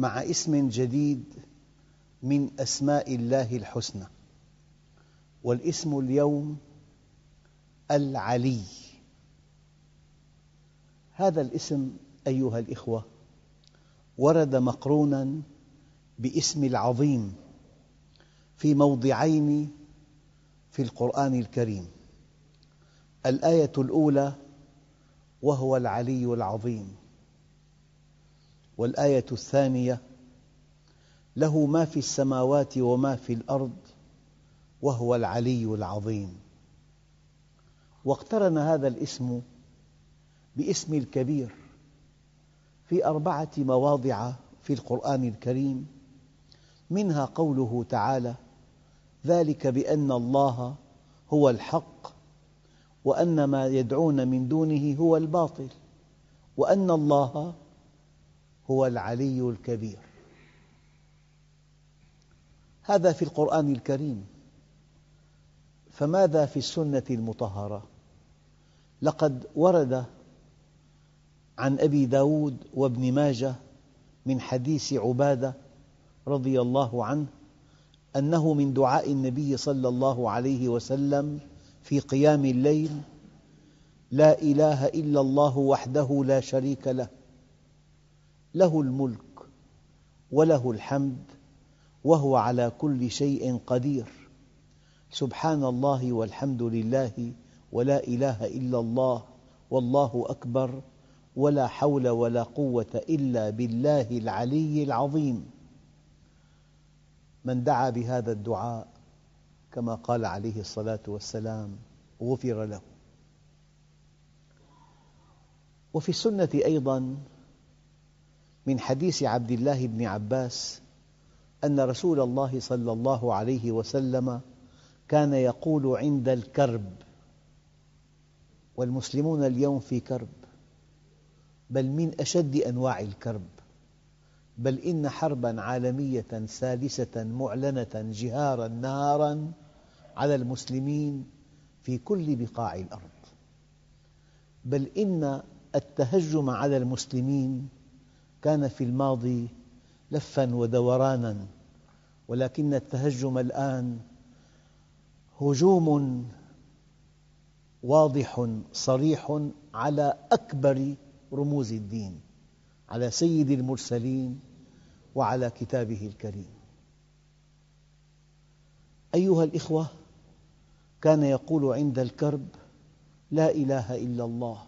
مع اسم جديد من أسماء الله الحسنى والاسم اليوم العلي. هذا الاسم أيها الإخوة ورد مقرونا باسم العظيم في موضعين في القرآن الكريم. الآية الأولى وهو العلي العظيم. والآية الثانية له ما في السماوات وما في الأرض وهو العلي العظيم. واقترن هذا الاسم باسم الكبير في أربعة مواضع في القرآن الكريم. منها قوله تعالى ذلك بأن الله هو الحق وأن ما يدعون من دونه هو الباطل وأن الله هو العلي الكبير هذا في القرآن الكريم فماذا في السنة المطهرة؟ لقد ورد عن أبي داود وابن ماجه من حديث عبادة رضي الله عنه أنه من دعاء النبي صلى الله عليه وسلم في قيام الليل لا إله إلا الله وحده لا شريك له له الملك وله الحمد وهو على كل شيء قدير. سبحان الله والحمد لله ولا إله إلا الله والله أكبر ولا حول ولا قوة إلا بالله العلي العظيم. من دعا بهذا الدعاء كما قال عليه الصلاة والسلام غفر له. وفي السنة أيضاً من حديث عبد الله بن عباس أن رسول الله صلى الله عليه وسلم كان يقول عند الكرب والمسلمون اليوم في كرب بل من أشد أنواع الكرب بل إن حرباً عالمية ثالثة معلنة جهاراً نهاراً على المسلمين في كل بقاع الأرض بل إن التهجم على المسلمين كان في الماضي لفاً ودورانا ولكن التهجم الآن هجوم واضح صريح على أكبر رموز الدين على سيد المرسلين وعلى كتابه الكريم. أيها الأخوة كان يقول عند الكرب لا إله إلا الله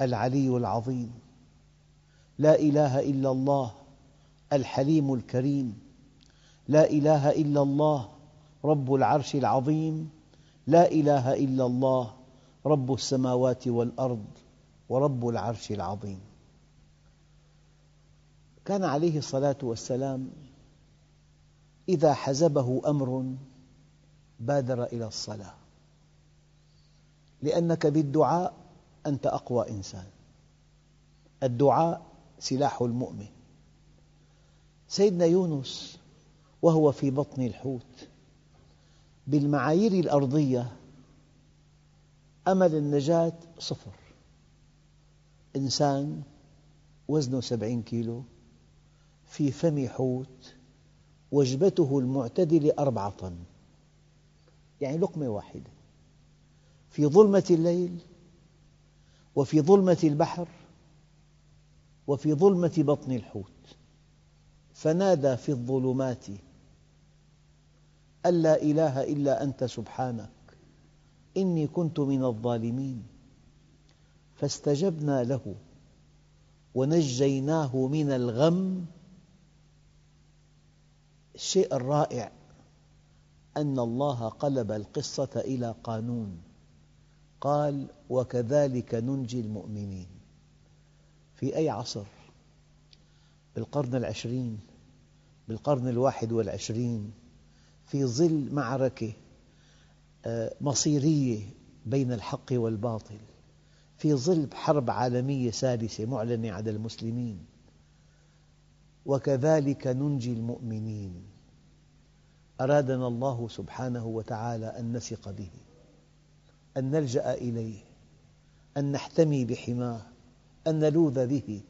العلي العظيم. لا إله إلا الله الحليم الكريم. لا إله إلا الله رب العرش العظيم. لا إله إلا الله رب السماوات والأرض ورب العرش العظيم. كان عليه الصلاة والسلام إذا حزبه أمر بادر إلى الصلاة. لأنك بالدعاء أنت أقوى إنسان. الدعاء سلاح المؤمن. سيدنا يونس وهو في بطن الحوت بالمعايير الأرضية أمل النجاة صفر. إنسان وزنه سبعين كيلو في فم حوت وجبته المعتدلة أربعة طن. يعني لقمة واحدة. في ظلمة الليل وفي ظلمة البحر وفي ظلمة بطن الحوت. فنادى في الظلمات أن لا إله إلا أنت سبحانك إني كنت من الظالمين. فاستجبنا له ونجيناه من الغم. الشيء الرائع أن الله قلب القصة إلى قانون. قال وكذلك ننجي المؤمنين. في أي عصر؟ بالقرن العشرين بالقرن الواحد والعشرين في ظل معركة آه، مصيرية بين الحق والباطل في ظل حرب عالمية ثالثة معلنة على المسلمين. وكذلك ننجي المؤمنين. أرادنا الله سبحانه وتعالى أن نثق به أن نلجأ إليه أن نحتمي بحماه. أن نلوذ به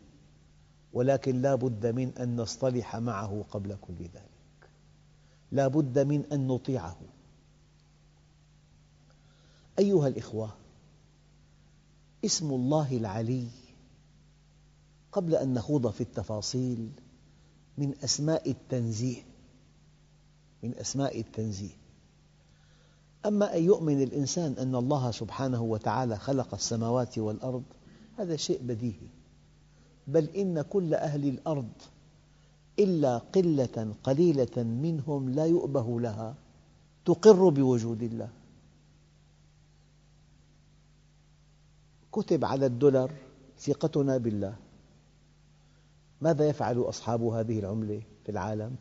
ولكن لا بد من أن نصطلح معه قبل كل ذلك. لا بد من أن نطيعه. أيها الإخوة اسم الله العلي قبل أن نخوض في التفاصيل من أسماء التنزيه من أسماء التنزيه. أما أن يؤمن الإنسان أن الله سبحانه وتعالى خلق السماوات والأرض هذا شيء بديهي. بل إن كل أهل الأرض إلا قلة قليلة منهم لا يؤبه لها تقر بوجود الله. كتب على الدولار ثقتنا بالله. ماذا يفعل أصحاب هذه العملة في العالم؟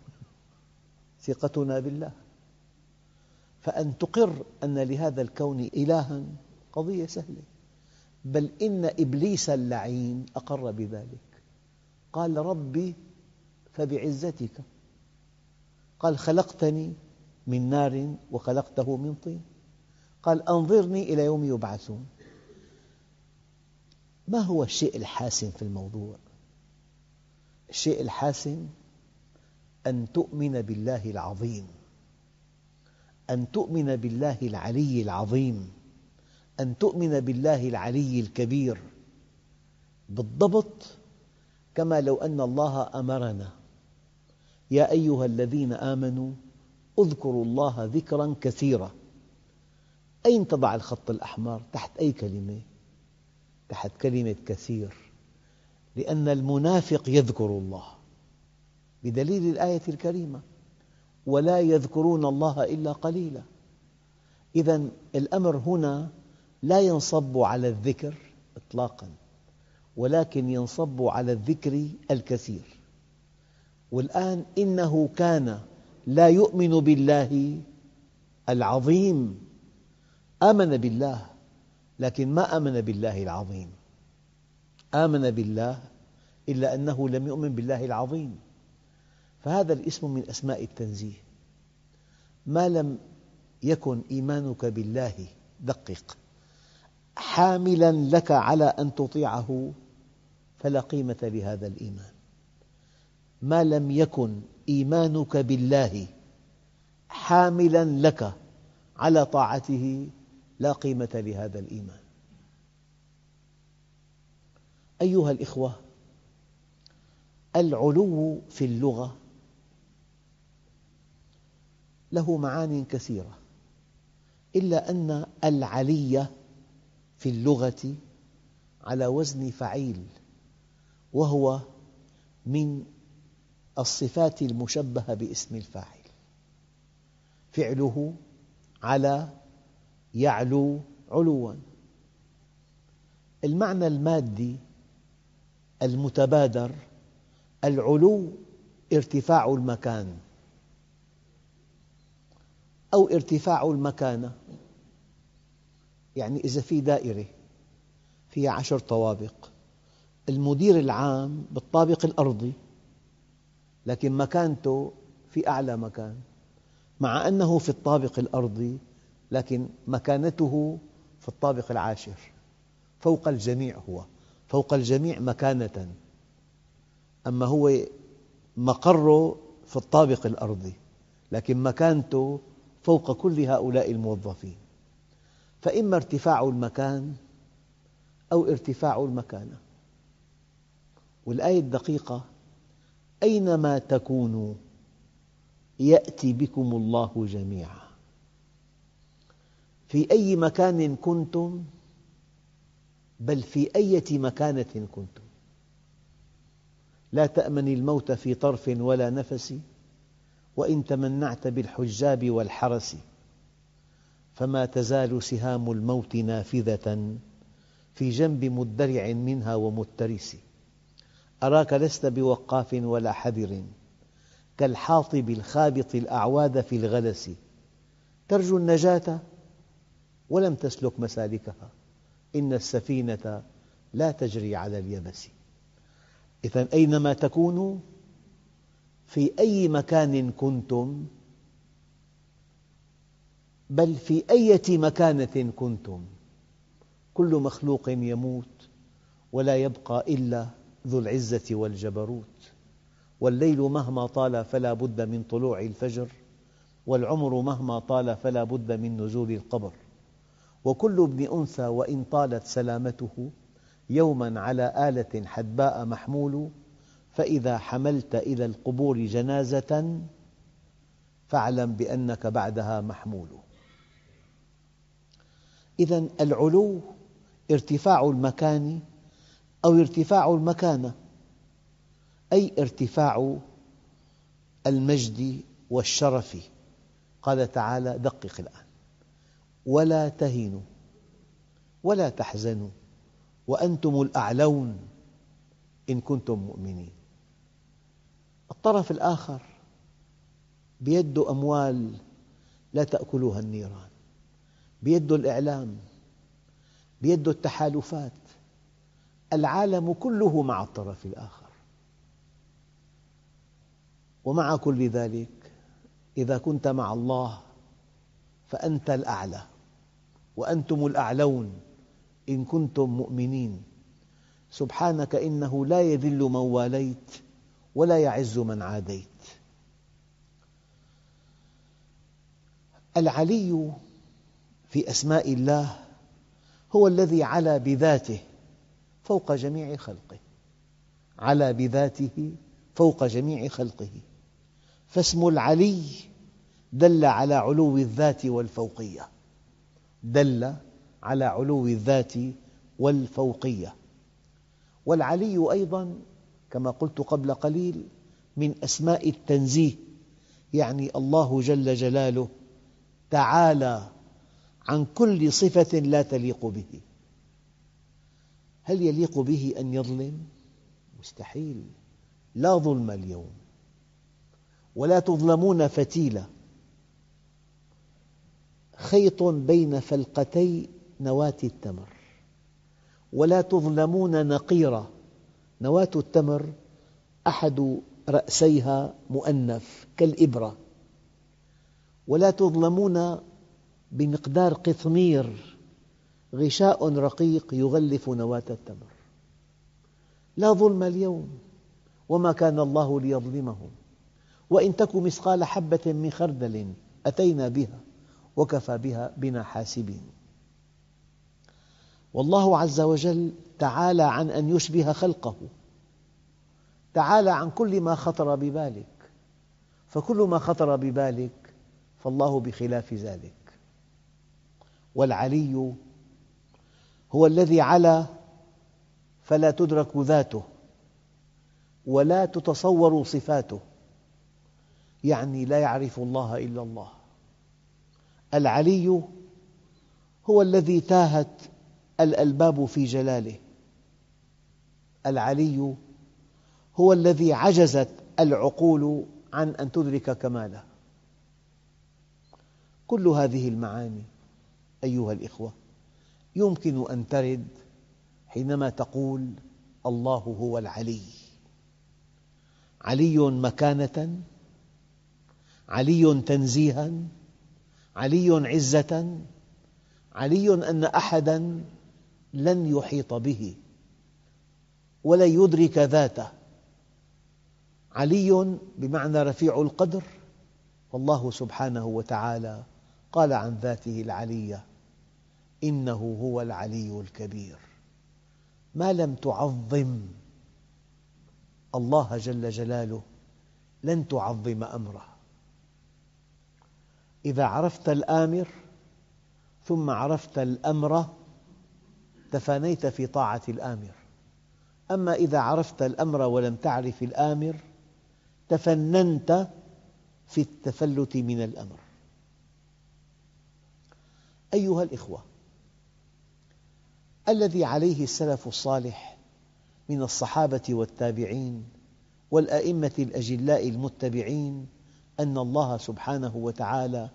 ثقتنا بالله. فأن تقر أن لهذا الكون إلها قضية سهلة. بل إن إبليس اللعين أقر بذلك. قال ربي فبعزتك. قال خلقتني من نار وخلقته من طين. قال أنظرني إلى يوم يبعثون. ما هو الشيء الحاسم في الموضوع؟ الشيء الحاسم أن تؤمن بالله العظيم. أن تؤمن بالله العلي العظيم. أن تؤمن بالله العلي الكبير بالضبط كما لو أن الله أمرنا. يا أيها الذين آمنوا اذكروا الله ذكرا كثيرا. أين تضع الخط الأحمر؟ تحت أي كلمة؟ تحت كلمة كثير. لأن المنافق يذكر الله بدليل الآية الكريمة. ولا يذكرون الله إلا قليلا. إذا الأمر هنا لا ينصب على الذكر إطلاقا ولكن ينصب على الذكر الكثير. والآن إنه كان لا يؤمن بالله العظيم. آمن بالله لكن ما آمن بالله العظيم؟ آمن بالله إلا أنه لم يؤمن بالله العظيم. فهذا الاسم من أسماء التنزيه. ما لم يكن إيمانك بالله دقق. حاملا لك على أن تطيعه فلا قيمة لهذا الإيمان. ما لم يكن إيمانك بالله حاملا لك على طاعته لا قيمة لهذا الإيمان. أيها الإخوة العلو في اللغة له معان كثيرة إلا أن العلي في اللغة على وزن فعيل وهو من الصفات المشبهة باسم الفاعل. فعله على يعلو علوا. المعنى المادي المتبادر العلو ارتفاع المكان أو ارتفاع المكانة يعني إذا في دائرة فيها عشر طوابق. المدير العام بالطابق الأرضي لكن مكانته في أعلى مكان. مع أنه في الطابق الأرضي لكن مكانته في الطابق العاشر. فوق الجميع هو فوق الجميع مكانة. أما هو مقره في الطابق الأرضي لكن مكانته فوق كل هؤلاء الموظفين. فإما ارتفاع المكان أو ارتفاع المكانة والآية الدقيقة أينما تكونوا يأتي بكم الله جميعا. في أي مكان كنتم؟ بل في أية مكانة كنتم. لا تأمن الموت في طرف ولا نفس وإن تمنعت بالحجاب والحرس. فما تزال سهام الموت نافذة في جنب مدرع منها ومترس. أراك لست بوقاف ولا حذر كالحاطب الخابط الأعواد في الغلس. ترجو النجاة ولم تسلك مسالكها. إن السفينة لا تجري على اليبس. إذا أينما تكونوا في أي مكان كنتم بل في أية مكانة كنتم. كل مخلوق يموت ولا يبقى إلا ذو العزة والجبروت. والليل مهما طال فلا بد من طلوع الفجر والعمر مهما طال فلا بد من نزول القبر. وكل ابن أنثى وإن طالت سلامته يوما على آلة حدباء محمول فإذا حملت إلى القبور جنازة فاعلم بأنك بعدها محمول. إذا العلو ارتفاع المكان أو ارتفاع المكانة أي ارتفاع المجد والشرف. قال تعالى دقق الآن. ولا تهنوا ولا تحزنوا وأنتم الأعلون إن كنتم مؤمنين. الطرف الآخر بيده أموال لا تأكلها النيران. بيده الإعلام بيده التحالفات. العالم كله مع الطرف الآخر. ومع كل ذلك إذا كنت مع الله فأنت الأعلى وأنتم الأعلون إن كنتم مؤمنين. سبحانك إنه لا يذل من واليت ولا يعز من عاديت. العلي في أسماء الله هو الذي علا بذاته فوق جميع خلقه. علا بذاته فوق جميع خلقه. فاسم العلي دل على علو الذات والفوقية. دل على علو الذات والفوقية. والعلي أيضا كما قلت قبل قليل من أسماء التنزيه يعني الله جل جلاله تعالى عن كل صفة لا تليق به. هل يليق به أن يظلم؟ مستحيل. لا ظلم اليوم. ولا تظلمون فتيلا. خيط بين فلقتي نواة التمر. ولا تظلمون نقيرا. نواة التمر أحد رأسيها مؤنث كالإبرة. ولا تظلمون بمقدار قطمير غشاء رقيق يغلف نواة التمر. لا ظلم اليوم وما كان الله ليظلمهم. وإن تك مثقال حبة من خردل أتينا بها وكفى بها بنا حاسبين. والله عز وجل تعالى عن أن يشبه خلقه. تعالى عن كل ما خطر ببالك. فكل ما خطر ببالك فالله بخلاف ذلك. والعلي هو الذي علا فلا تدرك ذاته ولا تتصور صفاته. يعني لا يعرف الله إلا الله. العلي هو الذي تاهت الألباب في جلاله. العلي هو الذي عجزت العقول عن أن تدرك كماله. كل هذه المعاني أيها الإخوة. يمكن أن ترد حينما تقول الله هو العلي. علي مكانة علي تنزيها علي عزة علي أن أحدا لن يحيط به ولا يدرك ذاته. علي بمعنى رفيع القدر والله سبحانه وتعالى قال عن ذاته العلية إنه هو العلي الكبير. ما لم تعظم الله جل جلاله لن تعظم أمره. إذا عرفت الآمر ثم عرفت الأمر تفانيت في طاعة الآمر. أما إذا عرفت الأمر ولم تعرف الآمر تفننت في التفلت من الأمر. أيها الإخوة الذي عليه السلف الصالح من الصحابة والتابعين والأئمة الأجلاء المتبعين أن الله سبحانه وتعالى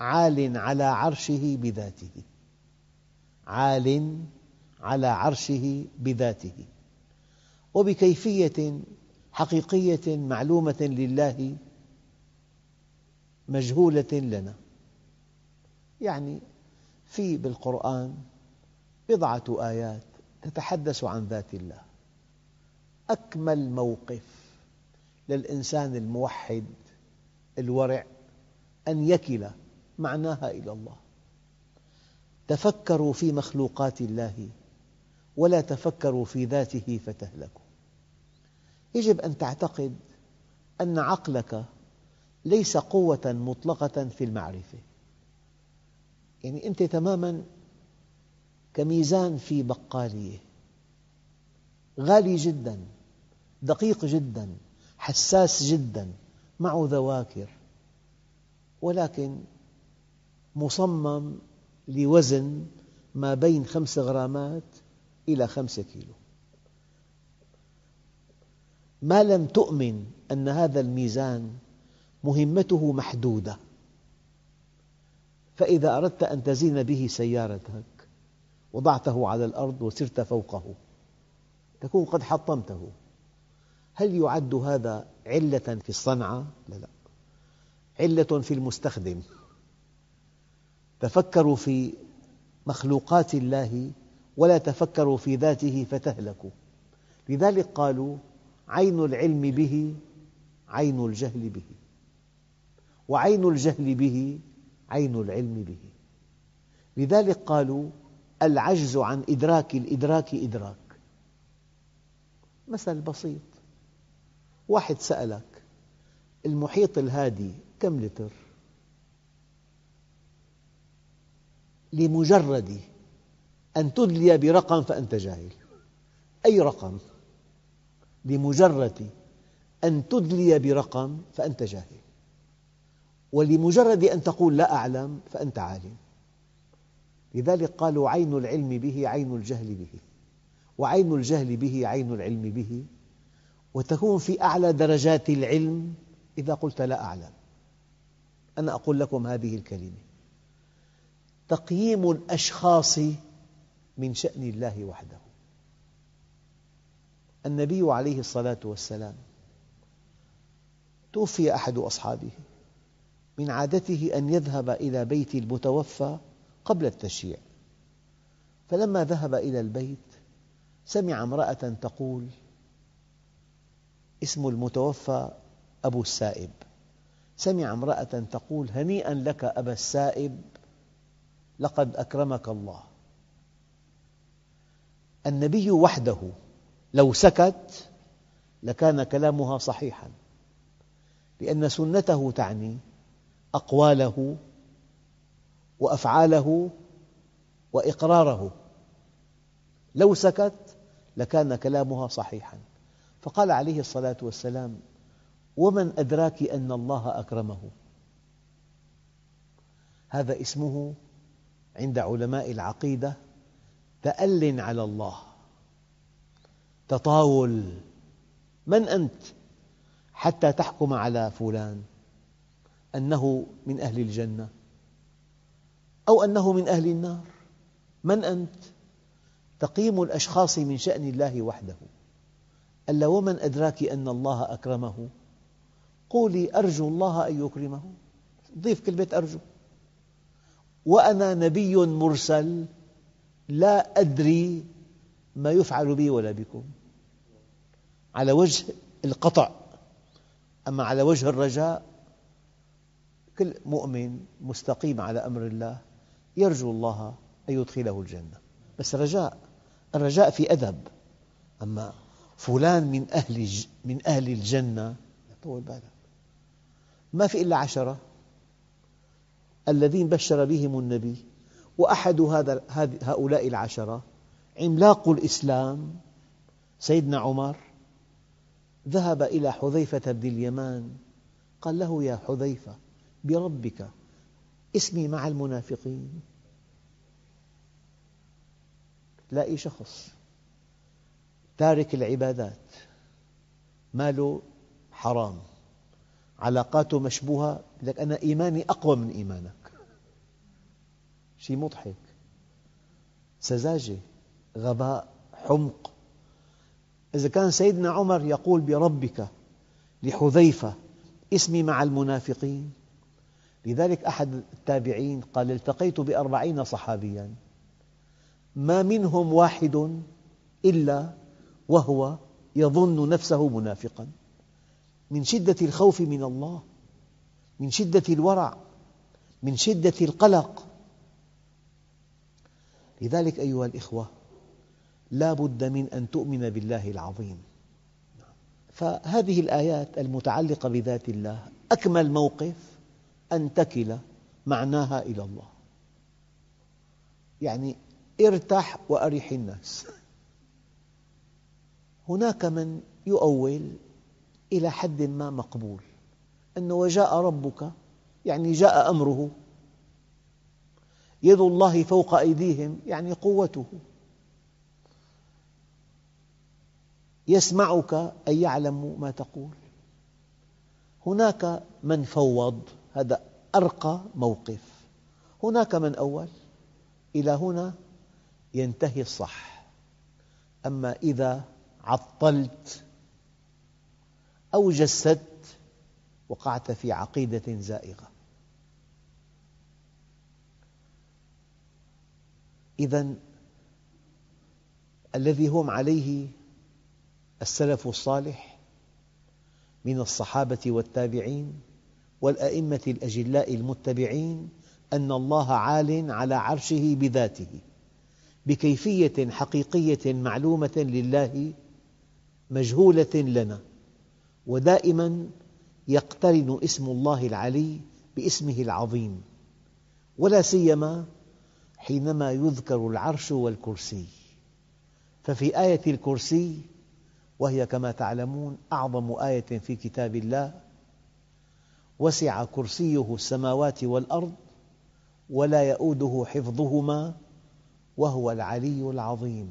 عال على عرشه بذاته. عال على عرشه بذاته. وبكيفية حقيقية معلومة لله مجهولة لنا. يعني في بالقرآن بضعة آيات تتحدث عن ذات الله. أكمل موقف للإنسان الموحد الورع أن يكل معناها إلى الله. تفكروا في مخلوقات الله ولا تفكروا في ذاته فتهلكوا. يجب أن تعتقد أن عقلك ليس قوة مطلقة في المعرفة. يعني أنت تماماً كميزان في بقالية. غالي جدا دقيق جدا حساس جدا معه ذواكر ولكن مصمم لوزن ما بين خمس غرامات إلى خمسة كيلو. ما لم تؤمن أن هذا الميزان مهمته محدودة. فإذا أردت أن تزين به سيارتك وضعته على الأرض وسرت فوقه تكون قد حطمته. هل يعد هذا علة في الصنعة؟ لا لا. علة في المستخدم. تفكروا في مخلوقات الله ولا تفكروا في ذاته فتهلكوا. لذلك قالوا عين العلم به عين الجهل به. وعين الجهل به عين العلم به. لذلك قالوا العجز عن إدراك الإدراك إدراك. مثل بسيط. واحد سألك المحيط الهادي كم لتر؟ لمجرد أن تدلي برقم فأنت جاهل. أي رقم؟ لمجرد أن تدلي برقم فأنت جاهل. ولمجرد أن تقول لا أعلم فأنت عالم. لذلك قالوا عين العلم به عين الجهل به وعين الجهل به عين العلم به وتكون في أعلى درجات العلم إذا قلت لا أعلم. أنا أقول لكم هذه الكلمة. تقييم الأشخاص من شأن الله وحده. النبي عليه الصلاة والسلام توفي أحد أصحابه. من عادته أن يذهب إلى بيت المتوفى قبل التشييع فلما ذهب إلى البيت سمع امرأة تقول اسم المتوفى أبو السائب. سمع امرأة تقول هنيئا لك أبا السائب لقد أكرمك الله. النبي وحده لو سكت لكان كلامها صحيحا لأن سنته تعني أقواله وأفعاله وإقراره. لو سكت لكان كلامها صحيحا. فقال عليه الصلاة والسلام ومن أدراك أن الله أكرمه؟ هذا اسمه عند علماء العقيدة تأل على الله تطاول من أنت حتى تحكم على فلان؟ أنه من أهل الجنة أو أنه من أهل النار؟ من أنت؟ تقييم الأشخاص من شأن الله وحده. ألا ومن أدراك أن الله أكرمه؟ قولي أرجو الله أن يكرمه. ضيف كلمة أرجو. وأنا نبي مرسل لا أدري ما يفعل بي ولا بكم. على وجه القطع. أما على وجه الرجاء كل مؤمن مستقيم على أمر الله يرجو الله أن يدخله الجنة. بس رجاء الرجاء في أدب. أما فلان من أهل من أهل الجنة طول بالك. ما في إلا عشرة. الذين بشر بهم النبي وأحد هذا هؤلاء العشرة عملاق الإسلام سيدنا عمر. ذهب إلى حذيفة بن اليمان قال له يا حذيفة بربك. اسمي مع المنافقين. تلاقي شخص تارك العبادات. ماله حرام. علاقاته مشبوهة. لك أنا إيماني أقوى من إيمانك. شيء مضحك. سذاجة غباء حمق. إذا كان سيدنا عمر يقول بربك لحذيفة اسمي مع المنافقين. لذلك أحد التابعين قال التقيت بأربعين صحابيا. ما منهم واحد إلا وهو يظن نفسه منافقا. من شدة الخوف من الله من شدة الورع من شدة القلق. لذلك أيها الإخوة لا بد من أن تؤمن بالله العظيم. فهذه الآيات المتعلقة بذات الله أكمل موقف. أن تكل معناها إلى الله. يعني ارتح وأرح الناس. هناك من يؤول إلى حد ما مقبول. أنه وجاء ربك يعني جاء أمره. يد الله فوق أيديهم يعني قوته. يسمعك أي يعلم ما تقول. هناك من فوض. هذا أرقى موقف. هناك من أول إلى هنا ينتهي الصح. أما إذا عطلت أو جسدت وقعت في عقيدة زائغة. إذا الذي هم عليه السلف الصالح من الصحابة والتابعين والأئمة الأجلاء المتبعين أن الله عال على عرشه بذاته بكيفية حقيقية معلومة لله مجهولة لنا ودائما يقترن اسم الله العلي باسمه العظيم ولا سيما حينما يذكر العرش والكرسي. ففي آية الكرسي وهي كما تعلمون أعظم آية في كتاب الله وسع كرسيه السماوات والأرض ولا يؤوده حفظهما وهو العلي العظيم.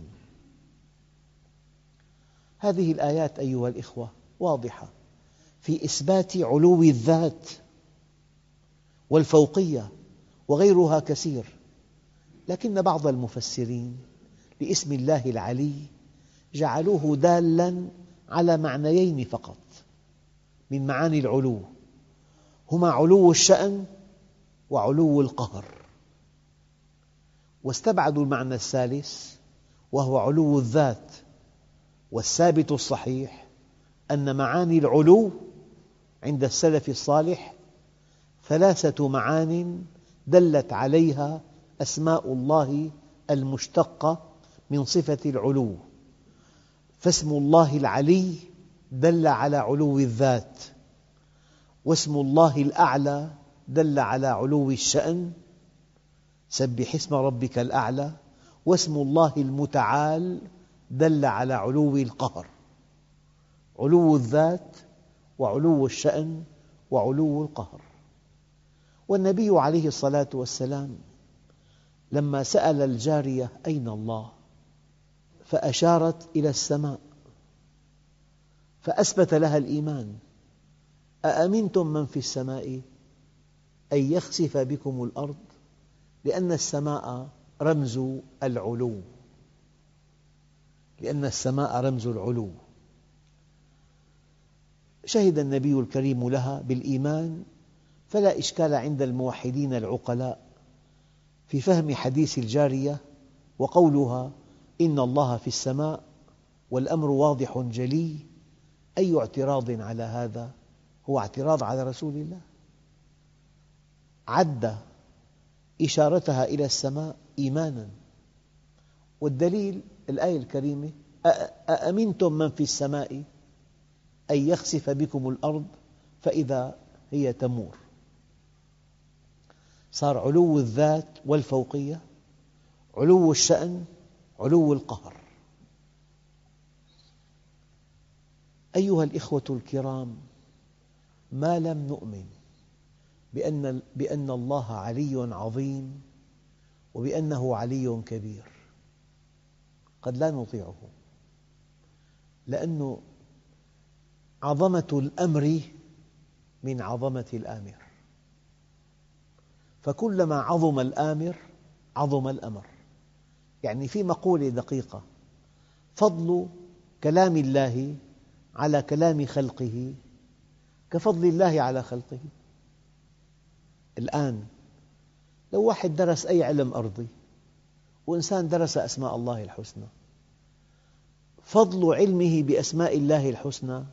هذه الآيات أيها الإخوة واضحة في إثبات علو الذات والفوقية وغيرها كثير لكن بعض المفسرين لاسم الله العلي جعلوه دالا على معنيين فقط من معاني العلو. هما علو الشأن وعلو القهر. واستبعدوا المعنى الثالث وهو علو الذات والثابت الصحيح أن معاني العلو عند السلف الصالح ثلاثة معان دلت عليها أسماء الله المشتقة من صفة العلو. فاسم الله العلي دل على علو الذات. واسم الله الأعلى دل على علو الشأن. سبح اسم ربك الأعلى واسم الله المتعال دل على علو القهر. علو الذات وعلو الشأن وعلو القهر. والنبي عليه الصلاة والسلام لما سأل الجارية أين الله فأشارت إلى السماء فأثبت لها الإيمان. أأمنتم من في السماء أن يخسف بكم الأرض؟ لأن السماء رمز العلو. لأن السماء رمز العلو. شهد النبي الكريم لها بالإيمان فلا إشكال عند الموحدين العقلاء في فهم حديث الجارية وقولها إن الله في السماء والأمر واضح جلي أي اعتراض على هذا؟ هو اعتراض على رسول الله؟ عد إشارتها إلى السماء إيمانا. والدليل الآية الكريمة أأمنتم من في السماء أن يخسف بكم الأرض فإذا هي تمور؟ صار علو الذات والفوقية علو الشأن علو القهر. أيها الإخوة الكرام ما لم نؤمن بأن, بأن الله علي عظيم وبأنه علي كبير. قد لا نطيعه. لأن عظمة الأمر من عظمة الآمر. فكلما عظم الآمر عظم الأمر. يعني في مقولة دقيقة فضل كلام الله على كلام خلقه كفضل الله على خلقه. الآن لو واحد درس أي علم أرضي وإنسان درس أسماء الله الحسنى فضل علمه بأسماء الله الحسنى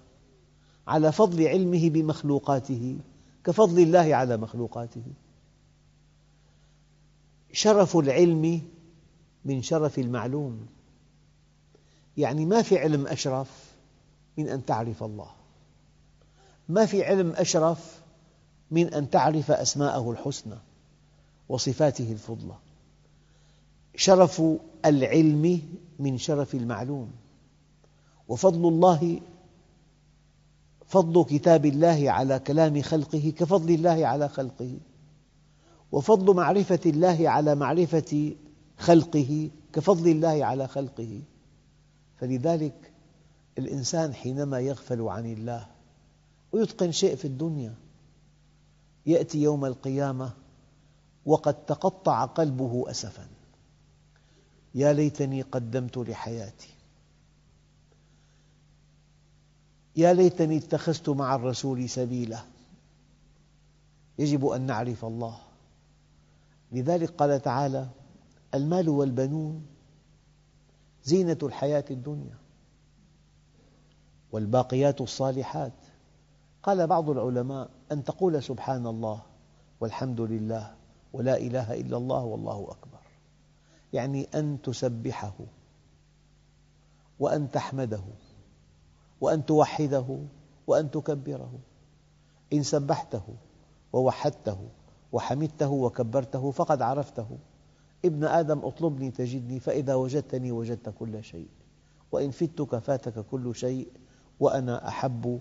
على فضل علمه بمخلوقاته كفضل الله على مخلوقاته. شرف العلم من شرف المعلوم. يعني ما في علم أشرف من أن تعرف الله. ما في علم أشرف من أن تعرف أسماءه الحسنى وصفاته الفضلى. شرف العلم من شرف المعلوم. وفضل الله فضل كتاب الله على كلام خلقه كفضل الله على خلقه. وفضل معرفة الله على معرفة خلقه كفضل الله على خلقه. فلذلك الإنسان حينما يغفل عن الله ويتقن شيء في الدنيا. يأتي يوم القيامة وقد تقطع قلبه أسفاً. يا ليتني قدمت لحياتي. يا ليتني اتخذت مع الرسول سبيلا. يجب أن نعرف الله. لذلك قال تعالى المال والبنون زينة الحياة الدنيا والباقيات الصالحات. قال بعض العلماء أن تقول سبحان الله والحمد لله ولا إله إلا الله والله أكبر. يعني أن تسبحه وأن تحمده وأن توحده وأن تكبره. إن سبحته ووحدته وحمدته وكبرته فقد عرفته. ابن آدم اطلبني تجدني فإذا وجدتني وجدت كل شيء. وإن فتك فاتك كل شيء وأنا أحب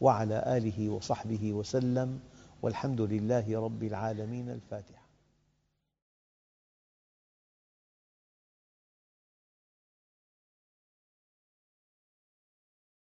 وعلى آله وصحبه وسلم والحمد لله رب العالمين الفاتحة